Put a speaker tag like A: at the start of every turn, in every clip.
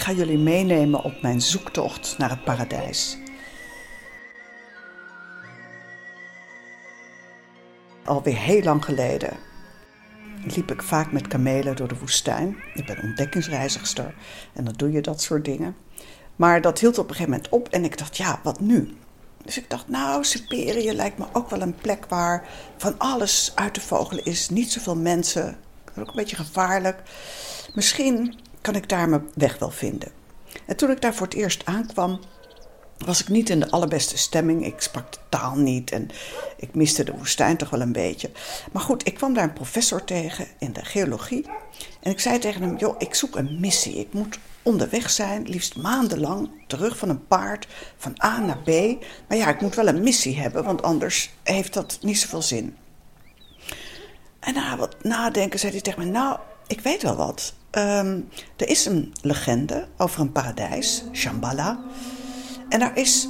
A: Ga jullie meenemen op mijn zoektocht naar het paradijs. Alweer heel lang geleden liep ik vaak met kamelen door de woestijn. Ik ben ontdekkingsreizigster en dan doe je dat soort dingen. Maar dat hield op een gegeven moment op en ik dacht, ja, wat nu? Dus ik dacht, nou, Siberië lijkt me ook wel een plek waar van alles uit te vogelen is. Niet zoveel mensen, ook een beetje gevaarlijk. Misschien kan ik daar mijn weg wel vinden. En toen ik daar voor het eerst aankwam, was ik niet in de allerbeste stemming. Ik sprak de taal niet en ik miste de woestijn toch wel een beetje. Maar goed, ik kwam daar een professor tegen in de geologie. En ik zei tegen hem: Joh, ik zoek een missie. Ik moet onderweg zijn, liefst maandenlang, terug van een paard, van A naar B. Maar ja, ik moet wel een missie hebben, want anders heeft dat niet zoveel zin. En na wat nadenken zei hij tegen me: Nou, ik weet wel wat. Um, er is een legende over een paradijs, Shambhala. En daar is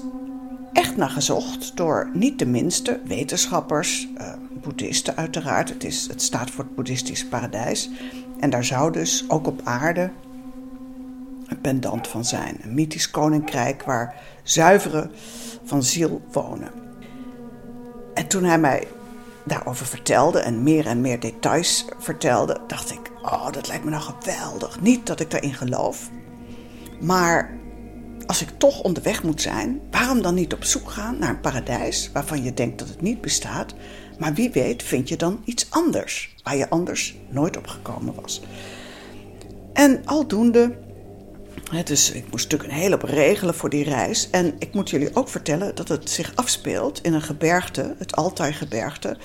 A: echt naar gezocht door niet de minste wetenschappers, uh, boeddhisten uiteraard. Het, is, het staat voor het boeddhistische paradijs. En daar zou dus ook op aarde een pendant van zijn. Een mythisch koninkrijk waar zuiveren van ziel wonen. En toen hij mij daarover vertelde en meer en meer details vertelde, dacht ik: Oh, dat lijkt me nou geweldig. Niet dat ik daarin geloof, maar als ik toch onderweg moet zijn, waarom dan niet op zoek gaan naar een paradijs waarvan je denkt dat het niet bestaat, maar wie weet vind je dan iets anders waar je anders nooit op gekomen was. En aldoende, dus ik moest natuurlijk een hele regelen voor die reis. En ik moet jullie ook vertellen dat het zich afspeelt in een gebergte, het Altai-gebergte.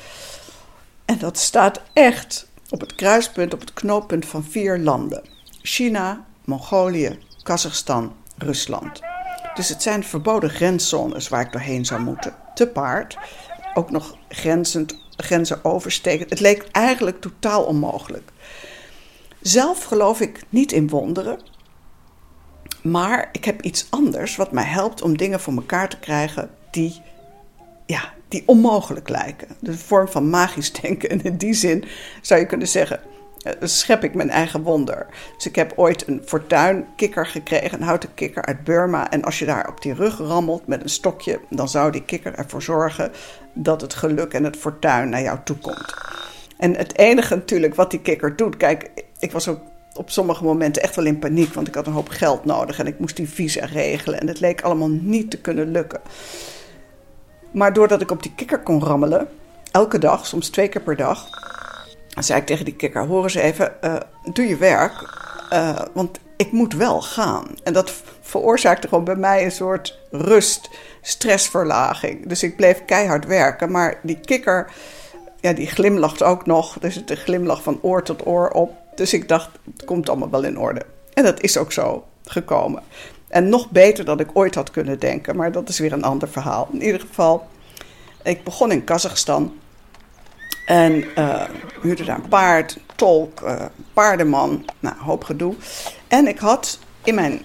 A: En dat staat echt op het kruispunt, op het knooppunt van vier landen: China, Mongolië, Kazachstan Rusland. Dus het zijn verboden grenszones waar ik doorheen zou moeten. Te paard, ook nog grenzend, grenzen oversteken. Het leek eigenlijk totaal onmogelijk. Zelf geloof ik niet in wonderen. Maar ik heb iets anders wat mij helpt om dingen voor elkaar te krijgen die, ja, die onmogelijk lijken. De vorm van magisch denken. En in die zin zou je kunnen zeggen eh, schep ik mijn eigen wonder. Dus ik heb ooit een fortuinkikker gekregen, een houten kikker uit Burma. En als je daar op die rug rammelt met een stokje, dan zou die kikker ervoor zorgen dat het geluk en het fortuin naar jou toe komt. En het enige natuurlijk wat die kikker doet, kijk, ik was ook op sommige momenten echt wel in paniek, want ik had een hoop geld nodig en ik moest die visa regelen. En het leek allemaal niet te kunnen lukken. Maar doordat ik op die kikker kon rammelen, elke dag, soms twee keer per dag, zei ik tegen die kikker: Hoor eens even, uh, doe je werk, uh, want ik moet wel gaan. En dat veroorzaakte gewoon bij mij een soort rust, stressverlaging. Dus ik bleef keihard werken, maar die kikker, ja, die glimlacht ook nog. Zit een glimlach van oor tot oor op. Dus ik dacht: het komt allemaal wel in orde. En dat is ook zo gekomen. En nog beter dan ik ooit had kunnen denken, maar dat is weer een ander verhaal. In ieder geval, ik begon in Kazachstan. En uh, huurde daar een paard, tolk, uh, paardenman, nou, hoop gedoe. En ik had in mijn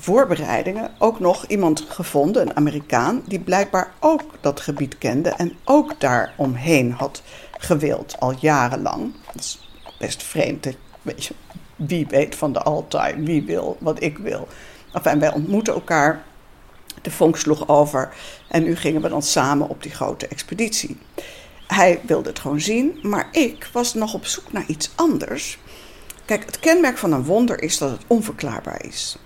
A: voorbereidingen ook nog iemand gevonden, een Amerikaan, die blijkbaar ook dat gebied kende en ook daar omheen had gewild, al jarenlang. Dat is best vreemd, weet wie weet van de Altai, wie wil wat ik wil. Enfin, wij ontmoeten elkaar, de vonk sloeg over en nu gingen we dan samen op die grote expeditie. Hij wilde het gewoon zien, maar ik was nog op zoek naar iets anders. Kijk, het kenmerk van een wonder is dat het onverklaarbaar is.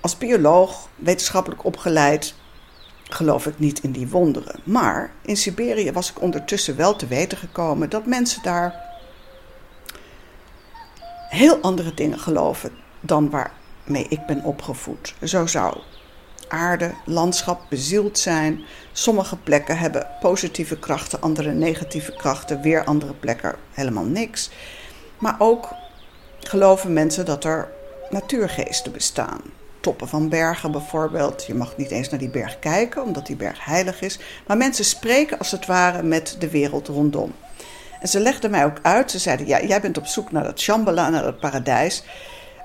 A: Als bioloog, wetenschappelijk opgeleid, geloof ik niet in die wonderen. Maar in Siberië was ik ondertussen wel te weten gekomen dat mensen daar heel andere dingen geloven dan waarmee ik ben opgevoed. Zo zou aarde, landschap bezield zijn. Sommige plekken hebben positieve krachten, andere negatieve krachten, weer andere plekken helemaal niks. Maar ook geloven mensen dat er natuurgeesten bestaan. Toppen van bergen bijvoorbeeld. Je mag niet eens naar die berg kijken, omdat die berg heilig is. Maar mensen spreken als het ware met de wereld rondom. En ze legden mij ook uit, ze zeiden: Ja, jij bent op zoek naar dat Shambhala, naar dat paradijs.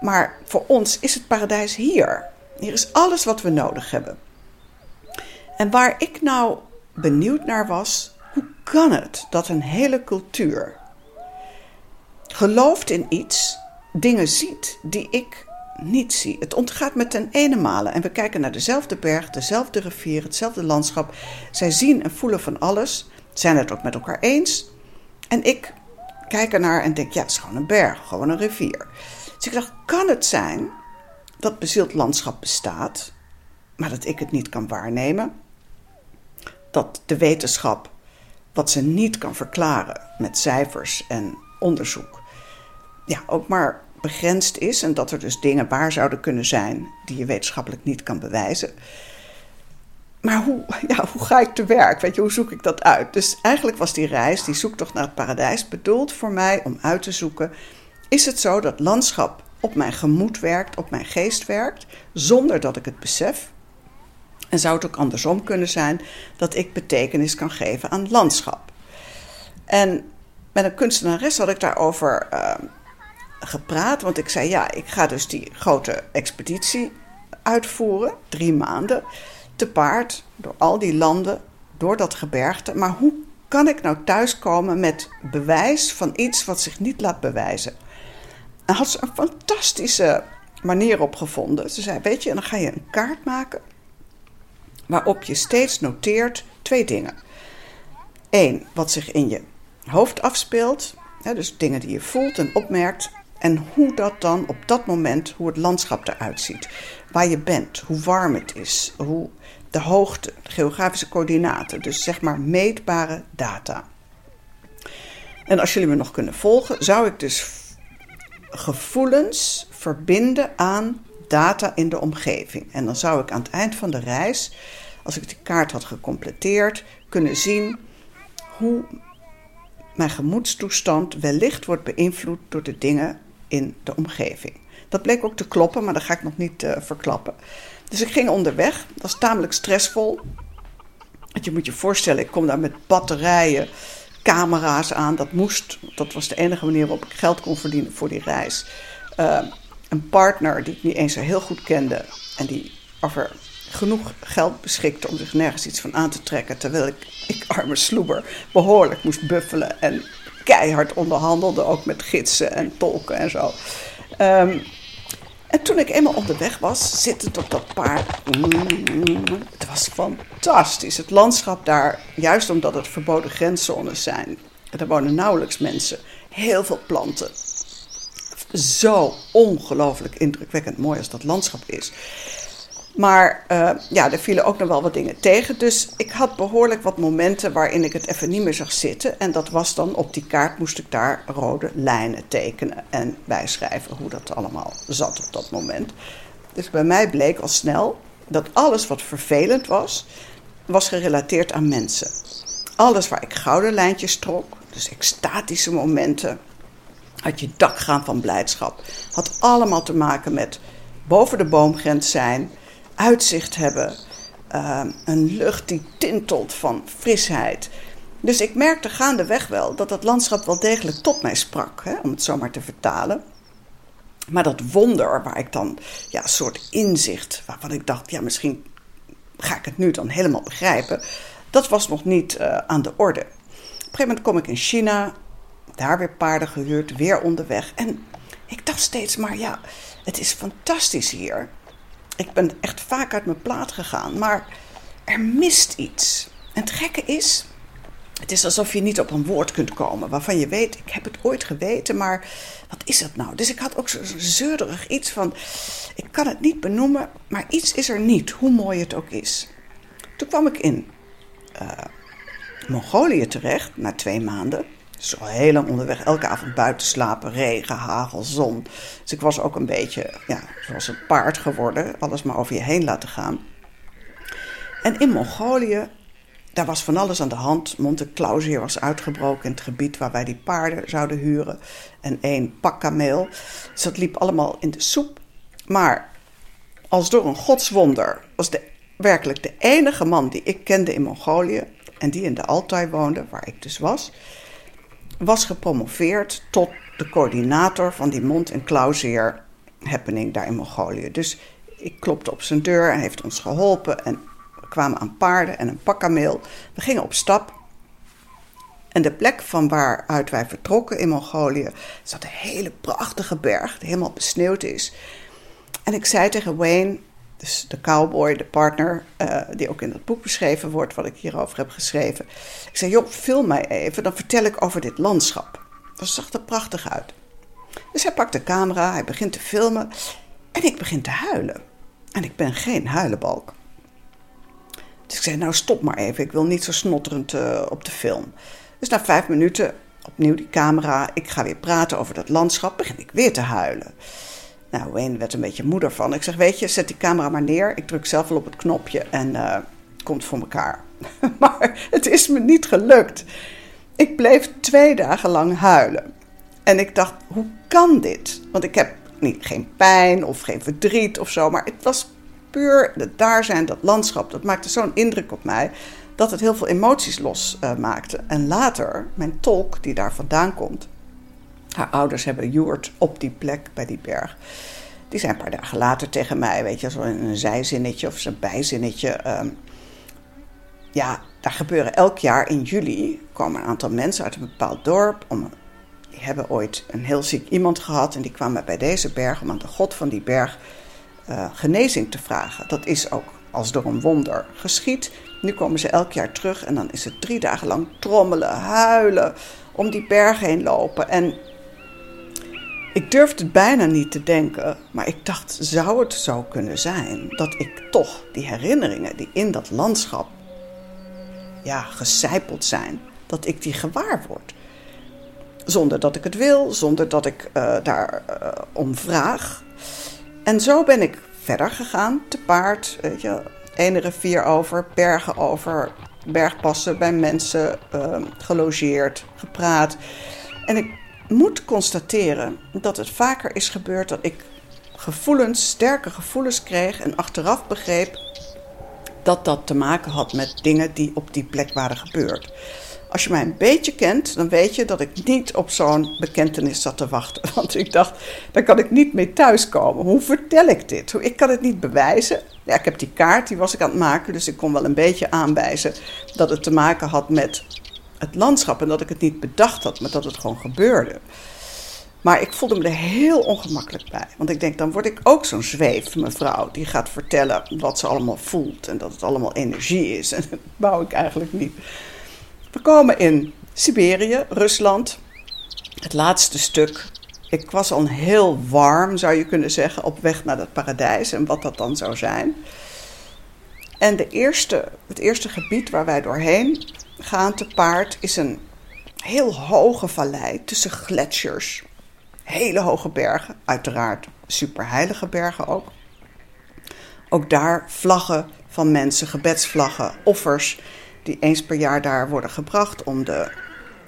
A: Maar voor ons is het paradijs hier. Hier is alles wat we nodig hebben. En waar ik nou benieuwd naar was, hoe kan het dat een hele cultuur gelooft in iets, dingen ziet die ik niet zie. Het ontgaat me ten ene malen. En we kijken naar dezelfde berg, dezelfde rivier, hetzelfde landschap. Zij zien en voelen van alles, zijn het ook met elkaar eens. En ik kijk ernaar en denk, ja, het is gewoon een berg, gewoon een rivier. Dus ik dacht, kan het zijn dat bezield landschap bestaat, maar dat ik het niet kan waarnemen? Dat de wetenschap wat ze niet kan verklaren met cijfers en onderzoek, ja, ook maar begrensd is en dat er dus dingen waar zouden kunnen zijn die je wetenschappelijk niet kan bewijzen. Maar hoe, ja, hoe ga ik te werk? Weet je, hoe zoek ik dat uit? Dus eigenlijk was die reis, die zoektocht naar het paradijs, bedoeld voor mij om uit te zoeken: is het zo dat landschap op mijn gemoed werkt, op mijn geest werkt, zonder dat ik het besef? En zou het ook andersom kunnen zijn dat ik betekenis kan geven aan landschap? En met een kunstenares had ik daarover uh, gepraat, want ik zei: ja, ik ga dus die grote expeditie uitvoeren, drie maanden, te paard, door al die landen, door dat gebergte. Maar hoe kan ik nou thuiskomen met bewijs van iets wat zich niet laat bewijzen? En had ze een fantastische manier op gevonden. Ze zei: Weet je, dan ga je een kaart maken waarop je steeds noteert twee dingen. Eén, wat zich in je hoofd afspeelt, dus dingen die je voelt en opmerkt. En hoe dat dan op dat moment, hoe het landschap eruit ziet. Waar je bent, hoe warm het is, hoe de hoogte, de geografische coördinaten. Dus zeg maar meetbare data. En als jullie me nog kunnen volgen, zou ik dus gevoelens verbinden aan data in de omgeving. En dan zou ik aan het eind van de reis, als ik die kaart had gecompleteerd, kunnen zien hoe mijn gemoedstoestand wellicht wordt beïnvloed door de dingen in de omgeving. Dat bleek ook te kloppen, maar dat ga ik nog niet uh, verklappen. Dus ik ging onderweg. Dat was tamelijk stressvol. Want je moet je voorstellen, ik kom daar met batterijen, camera's aan. Dat moest, dat was de enige manier waarop ik geld kon verdienen voor die reis. Uh, een partner die ik niet eens zo heel goed kende en die over genoeg geld beschikte om zich nergens iets van aan te trekken. Terwijl ik, ik arme sloeber, behoorlijk moest buffelen en keihard onderhandelde, ook met gidsen en tolken en zo. Um, en toen ik eenmaal onderweg was, zittend op dat paard. Het was fantastisch. Het landschap daar, juist omdat het verboden grenszones zijn. Er wonen nauwelijks mensen. Heel veel planten. Zo ongelooflijk indrukwekkend mooi als dat landschap is. Maar uh, ja, er vielen ook nog wel wat dingen tegen. Dus ik had behoorlijk wat momenten waarin ik het even niet meer zag zitten. En dat was dan op die kaart moest ik daar rode lijnen tekenen en bijschrijven hoe dat allemaal zat op dat moment. Dus bij mij bleek al snel dat alles wat vervelend was, was gerelateerd aan mensen. Alles waar ik gouden lijntjes trok, dus extatische momenten, had je dak gaan van blijdschap, had allemaal te maken met boven de boomgrens zijn uitzicht hebben. Uh, een lucht die tintelt van frisheid. Dus ik merkte gaandeweg wel dat dat landschap wel degelijk tot mij sprak, hè, om het zo maar te vertalen. Maar dat wonder, waar ik dan, ja, soort inzicht, waarvan ik dacht, ja, misschien ga ik het nu dan helemaal begrijpen, dat was nog niet uh, aan de orde. Op een gegeven moment kom ik in China, daar weer paarden gehuurd, weer onderweg. En ik dacht steeds maar, ja, het is fantastisch hier ik ben echt vaak uit mijn plaat gegaan, maar er mist iets. En het gekke is, het is alsof je niet op een woord kunt komen waarvan je weet, ik heb het ooit geweten, maar wat is dat nou? Dus ik had ook zo'n zeurderig iets van, ik kan het niet benoemen, maar iets is er niet, hoe mooi het ook is. Toen kwam ik in uh, Mongolië terecht, na twee maanden. Dus al heel lang onderweg, elke avond buiten slapen, regen, hagel, zon. Dus ik was ook een beetje, ja, zoals een paard geworden, alles maar over je heen laten gaan. En in Mongolië, daar was van alles aan de hand. Monte Clausier was uitgebroken in het gebied waar wij die paarden zouden huren. En één pakkameel. Dus dat liep allemaal in de soep. Maar als door een godswonder was de, werkelijk de enige man die ik kende in Mongolië... en die in de Altai woonde, waar ik dus was was gepromoveerd tot de coördinator van die mond- en klauwzeer happening daar in Mongolië. Dus ik klopte op zijn deur en heeft ons geholpen. En we kwamen aan paarden en een pakkameel. We gingen op stap. En de plek van waaruit wij vertrokken in Mongolië zat een hele prachtige berg die helemaal besneeuwd is. En ik zei tegen Wayne, dus de cowboy, de partner, uh, die ook in het boek beschreven wordt, wat ik hierover heb geschreven. Ik zei, joh, film mij even, dan vertel ik over dit landschap. Dat zag er prachtig uit. Dus hij pakt de camera, hij begint te filmen en ik begin te huilen. En ik ben geen huilenbalk. Dus ik zei, nou stop maar even, ik wil niet zo snotterend uh, op de film. Dus na vijf minuten, opnieuw die camera, ik ga weer praten over dat landschap, begin ik weer te huilen. Nou, Wayne werd een beetje moeder van. Ik zeg, weet je, zet die camera maar neer. Ik druk zelf wel op het knopje en uh, komt voor elkaar. maar het is me niet gelukt. Ik bleef twee dagen lang huilen. En ik dacht, hoe kan dit? Want ik heb niet, geen pijn of geen verdriet of zo, maar het was puur het daar zijn, dat landschap. Dat maakte zo'n indruk op mij dat het heel veel emoties losmaakte. Uh, en later, mijn tolk, die daar vandaan komt, haar ouders hebben Joert op die plek bij die berg. Die zijn een paar dagen later tegen mij, weet je, zo een zijzinnetje of een bijzinnetje. Um, ja, daar gebeuren elk jaar in juli komen een aantal mensen uit een bepaald dorp. Om, die hebben ooit een heel ziek iemand gehad en die kwamen bij deze berg om aan de god van die berg uh, genezing te vragen. Dat is ook als door een wonder geschied. Nu komen ze elk jaar terug en dan is het drie dagen lang trommelen, huilen, om die berg heen lopen. En ik durfde het bijna niet te denken, maar ik dacht, zou het zo kunnen zijn dat ik toch die herinneringen die in dat landschap ja, gecijpeld zijn, dat ik die gewaar word. Zonder dat ik het wil, zonder dat ik uh, daar uh, om vraag. En zo ben ik verder gegaan, te paard, weet je, ene rivier over, bergen over, bergpassen bij mensen uh, gelogeerd, gepraat. En ik moet constateren dat het vaker is gebeurd dat ik gevoelens, sterke gevoelens kreeg en achteraf begreep dat dat te maken had met dingen die op die plek waren gebeurd. Als je mij een beetje kent, dan weet je dat ik niet op zo'n bekentenis zat te wachten. Want ik dacht, daar kan ik niet mee thuiskomen. Hoe vertel ik dit? Ik kan het niet bewijzen. Ja, ik heb die kaart, die was ik aan het maken, dus ik kon wel een beetje aanwijzen dat het te maken had met het landschap en dat ik het niet bedacht had, maar dat het gewoon gebeurde. Maar ik voelde me er heel ongemakkelijk bij. Want ik denk, dan word ik ook zo'n zweef, mevrouw, die gaat vertellen wat ze allemaal voelt en dat het allemaal energie is. En dat wou ik eigenlijk niet. We komen in Siberië, Rusland. Het laatste stuk. Ik was al heel warm, zou je kunnen zeggen, op weg naar het paradijs en wat dat dan zou zijn. En de eerste, het eerste gebied waar wij doorheen gaan te paard is een heel hoge vallei tussen gletsjers. Hele hoge bergen, uiteraard superheilige bergen ook. Ook daar vlaggen van mensen, gebedsvlaggen, offers die eens per jaar daar worden gebracht om de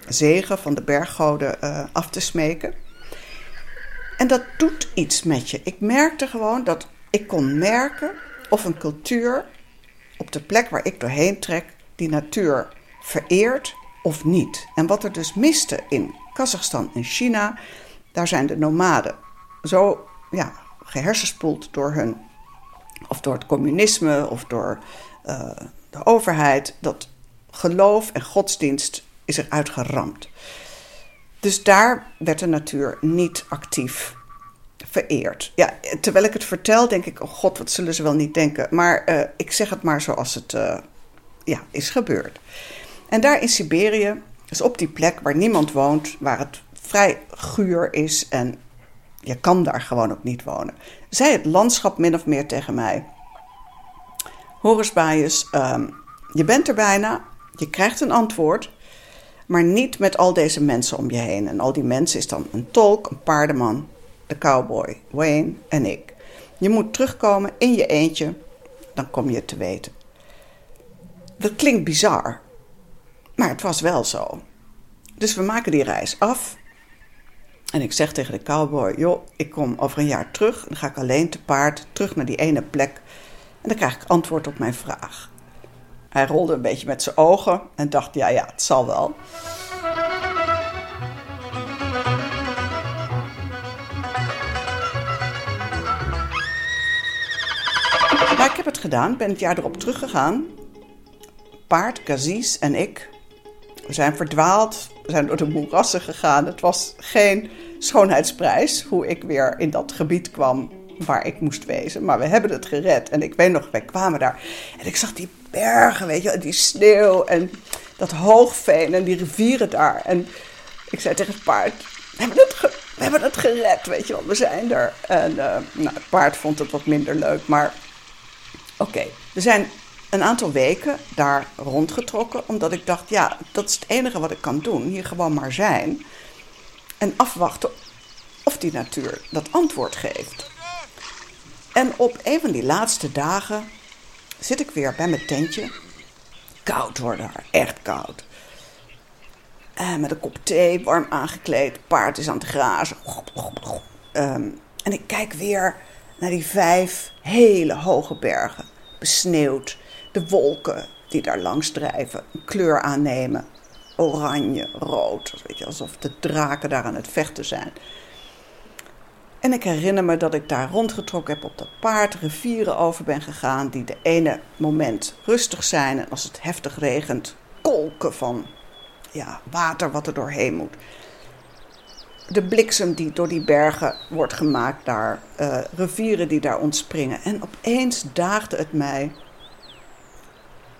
A: zegen van de berggoden uh, af te smeken. En dat doet iets met je. Ik merkte gewoon dat ik kon merken of een cultuur op de plek waar ik doorheen trek die natuur vereert of niet. En wat er dus miste in Kazachstan en China, daar zijn de nomaden zo ja, gehersenspoeld door hun, of door het communisme of door uh, de overheid, dat geloof en godsdienst is eruit geramd. Dus daar werd de natuur niet actief vereerd. Ja, terwijl ik het vertel, denk ik: oh god, wat zullen ze wel niet denken. Maar uh, ik zeg het maar zoals het uh, ja, is gebeurd. En daar in Siberië, dus op die plek waar niemand woont, waar het vrij guur is en je kan daar gewoon ook niet wonen, zei het landschap min of meer tegen mij: Horus um, je bent er bijna, je krijgt een antwoord, maar niet met al deze mensen om je heen. En al die mensen is dan een tolk, een paardenman, de cowboy, Wayne en ik. Je moet terugkomen in je eentje, dan kom je het te weten. Dat klinkt bizar, maar het was wel zo. Dus we maken die reis af. En ik zeg tegen de cowboy: Joh, ik kom over een jaar terug. Dan ga ik alleen te paard terug naar die ene plek. En dan krijg ik antwoord op mijn vraag. Hij rolde een beetje met zijn ogen en dacht: Ja, ja, het zal wel. Maar ik heb het gedaan, ben het jaar erop teruggegaan. Paard, Kazies en ik. We zijn verdwaald, we zijn door de moerassen gegaan. Het was geen schoonheidsprijs hoe ik weer in dat gebied kwam waar ik moest wezen. Maar we hebben het gered. En ik weet nog, wij kwamen daar. En ik zag die bergen, weet je, die sneeuw en dat hoogveen en die rivieren daar. En ik zei tegen het paard, we hebben het, we hebben het gered, weet je wel, we zijn er. En uh, nou, het paard vond het wat minder leuk, maar oké. We zijn een aantal weken daar rondgetrokken, omdat ik dacht, ja, dat is het enige wat ik kan doen. Hier gewoon maar zijn en afwachten of die natuur dat antwoord geeft. En op een van die laatste dagen zit ik weer bij mijn tentje. Koud daar, echt koud. En met een kop thee, warm aangekleed, paard is aan het grazen. Um, en ik kijk weer naar die vijf hele hoge bergen, besneeuwd. De wolken die daar langs drijven, een kleur aannemen. Oranje, rood, weet je, alsof de draken daar aan het vechten zijn. En ik herinner me dat ik daar rondgetrokken heb op dat paard, rivieren over ben gegaan, die de ene moment rustig zijn en als het heftig regent, kolken van ja, water wat er doorheen moet. De bliksem die door die bergen wordt gemaakt daar, uh, rivieren die daar ontspringen. En opeens daagde het mij.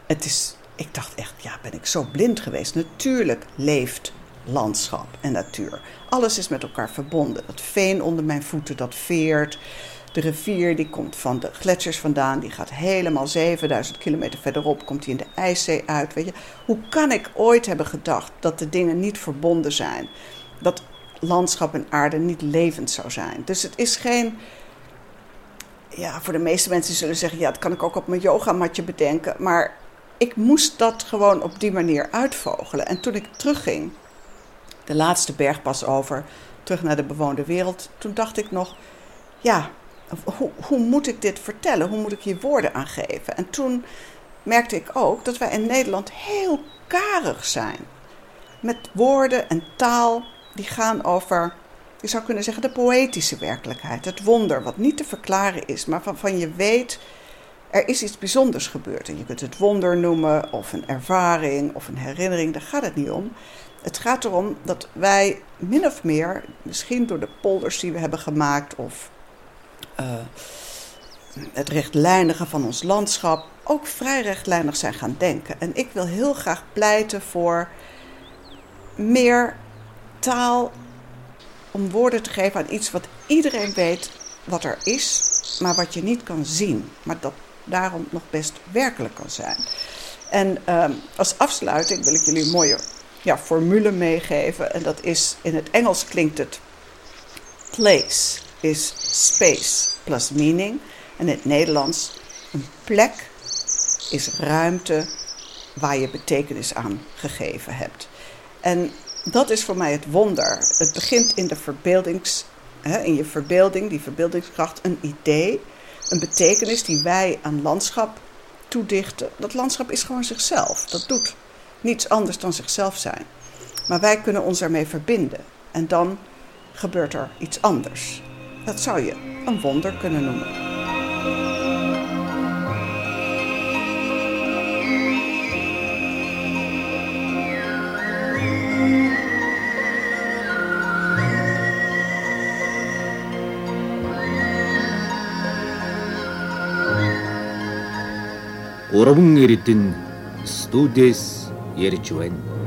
A: Het is, ik dacht echt, ja, ben ik zo blind geweest? Natuurlijk leeft landschap en natuur. Alles is met elkaar verbonden. Dat veen onder mijn voeten, dat veert. De rivier die komt van de gletsjers vandaan, die gaat helemaal 7000 kilometer verderop, komt die in de IJszee uit. Weet je? Hoe kan ik ooit hebben gedacht dat de dingen niet verbonden zijn? Dat landschap en aarde niet levend zou zijn. Dus het is geen. Ja, voor de meeste mensen zullen zeggen: ja, dat kan ik ook op mijn yogamatje bedenken. Maar ik moest dat gewoon op die manier uitvogelen. En toen ik terugging de laatste bergpas over, terug naar de bewoonde wereld, toen dacht ik nog, ja, hoe, hoe moet ik dit vertellen? Hoe moet ik hier woorden aan geven? En toen merkte ik ook dat wij in Nederland heel karig zijn. Met woorden en taal die gaan over, je zou kunnen zeggen, de poëtische werkelijkheid. Het wonder, wat niet te verklaren is, maar waarvan je weet, er is iets bijzonders gebeurd. En je kunt het wonder noemen, of een ervaring, of een herinnering, daar gaat het niet om. Het gaat erom dat wij min of meer, misschien door de polders die we hebben gemaakt of uh, het rechtlijnige van ons landschap, ook vrij rechtlijnig zijn gaan denken. En ik wil heel graag pleiten voor meer taal om woorden te geven aan iets wat iedereen weet wat er is, maar wat je niet kan zien, maar dat daarom nog best werkelijk kan zijn. En uh, als afsluiting wil ik jullie een mooie ja, formule meegeven. En dat is, in het Engels klinkt het place is space plus meaning. En in het Nederlands een plek is ruimte waar je betekenis aan gegeven hebt. En dat is voor mij het wonder. Het begint in de verbeeldings, in je verbeelding, die verbeeldingskracht, een idee, een betekenis die wij aan landschap toedichten. Dat landschap is gewoon zichzelf. Dat doet niets anders dan zichzelf zijn. Maar wij kunnen ons ermee verbinden. En dan gebeurt er iets anders. Dat zou je een wonder kunnen noemen.
B: Урван эрдэн студиэс ярьж байна.